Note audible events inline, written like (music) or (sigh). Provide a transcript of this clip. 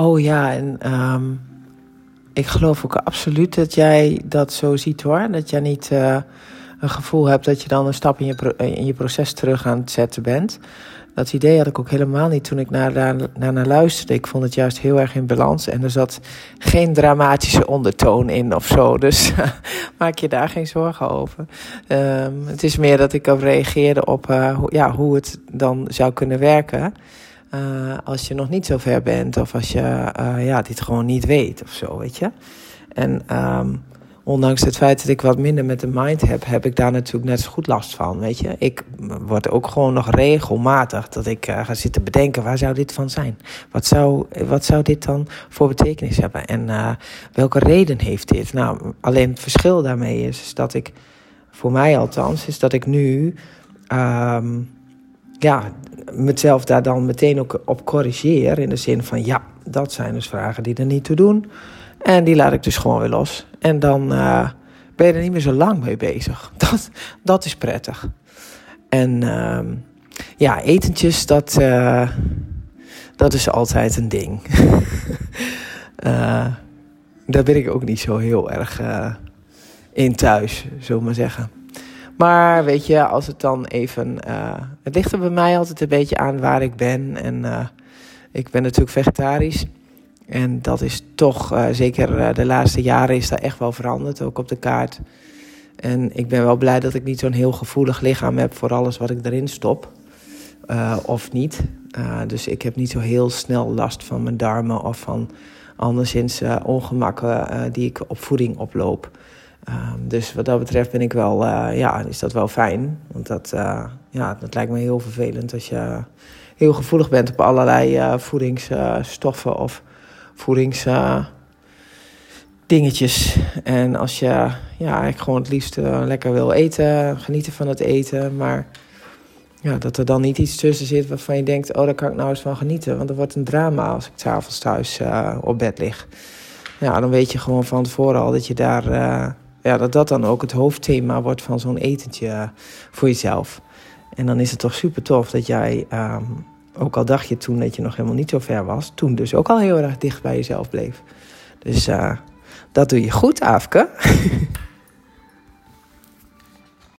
Oh ja, en ehm, ik geloof ook absoluut dat jij dat zo ziet hoor. Dat jij niet uh, een gevoel hebt dat je dan een stap in je, in je proces terug aan het zetten bent. Dat idee had ik ook helemaal niet toen ik naar, naar, naar luisterde. Ik vond het juist heel erg in balans en er zat geen dramatische ondertoon in of zo. Dus (laughs) maak je daar geen zorgen over. Um, het is meer dat ik ook reageerde op hoe, ja, hoe het dan zou kunnen werken. Uh, als je nog niet zo ver bent of als je uh, ja, dit gewoon niet weet of zo, weet je. En um, ondanks het feit dat ik wat minder met de mind heb, heb ik daar natuurlijk net zo goed last van, weet je. Ik word ook gewoon nog regelmatig dat ik uh, ga zitten bedenken, waar zou dit van zijn? Wat zou, wat zou dit dan voor betekenis hebben? En welke reden heeft dit? Nou, alleen het verschil daarmee is, dat ik, voor mij althans, is dat ik nu... Um, ja, mezelf daar dan meteen ook op corrigeer. In de zin van, ja, dat zijn dus vragen die er niet toe doen. En die laat ik dus gewoon weer los. En dan uh, ben je er niet meer zo lang mee bezig. (laughs) Dat, dat is prettig. En uh, ja, etentjes, dat, uh, dat is altijd een ding. uh, (laughs) daar ben ik ook niet zo heel erg in thuis, zullen maar zeggen. Maar weet je, als het dan even. Uh, het ligt er bij mij altijd een beetje aan waar ik ben. En uh, ik ben natuurlijk vegetarisch. En dat is toch, uh, zeker de laatste jaren, is dat echt wel veranderd, ook op de kaart. En ik ben wel blij dat ik niet zo'n heel gevoelig lichaam heb voor alles wat ik erin stop. of niet. dus ik heb niet zo heel snel last van mijn darmen of van anderszins ongemakken die ik op voeding oploop. Um, dus wat dat betreft ben ik wel, uh, ja, is dat wel fijn. Want dat, uh, ja, dat lijkt me heel vervelend als je heel gevoelig bent op allerlei uh, voedingsstoffen of voedingsdingetjes. en als je ja, ik gewoon het liefst lekker wil eten, genieten van het eten, maar ja, dat er dan niet iets tussen zit waarvan je denkt: oh, daar kan ik nou eens van genieten. Want er wordt een drama als ik s'avonds thuis op bed lig. Ja, dan weet je gewoon van tevoren al dat je daar ja, dat dat dan ook het hoofdthema wordt van zo'n etentje voor jezelf. En dan is het toch super tof dat jij, um, ook al dacht je toen dat je nog helemaal niet zo ver was, toen dus ook al heel erg dicht bij jezelf bleef. Dus uh, dat doe je goed, Aafke. (laughs)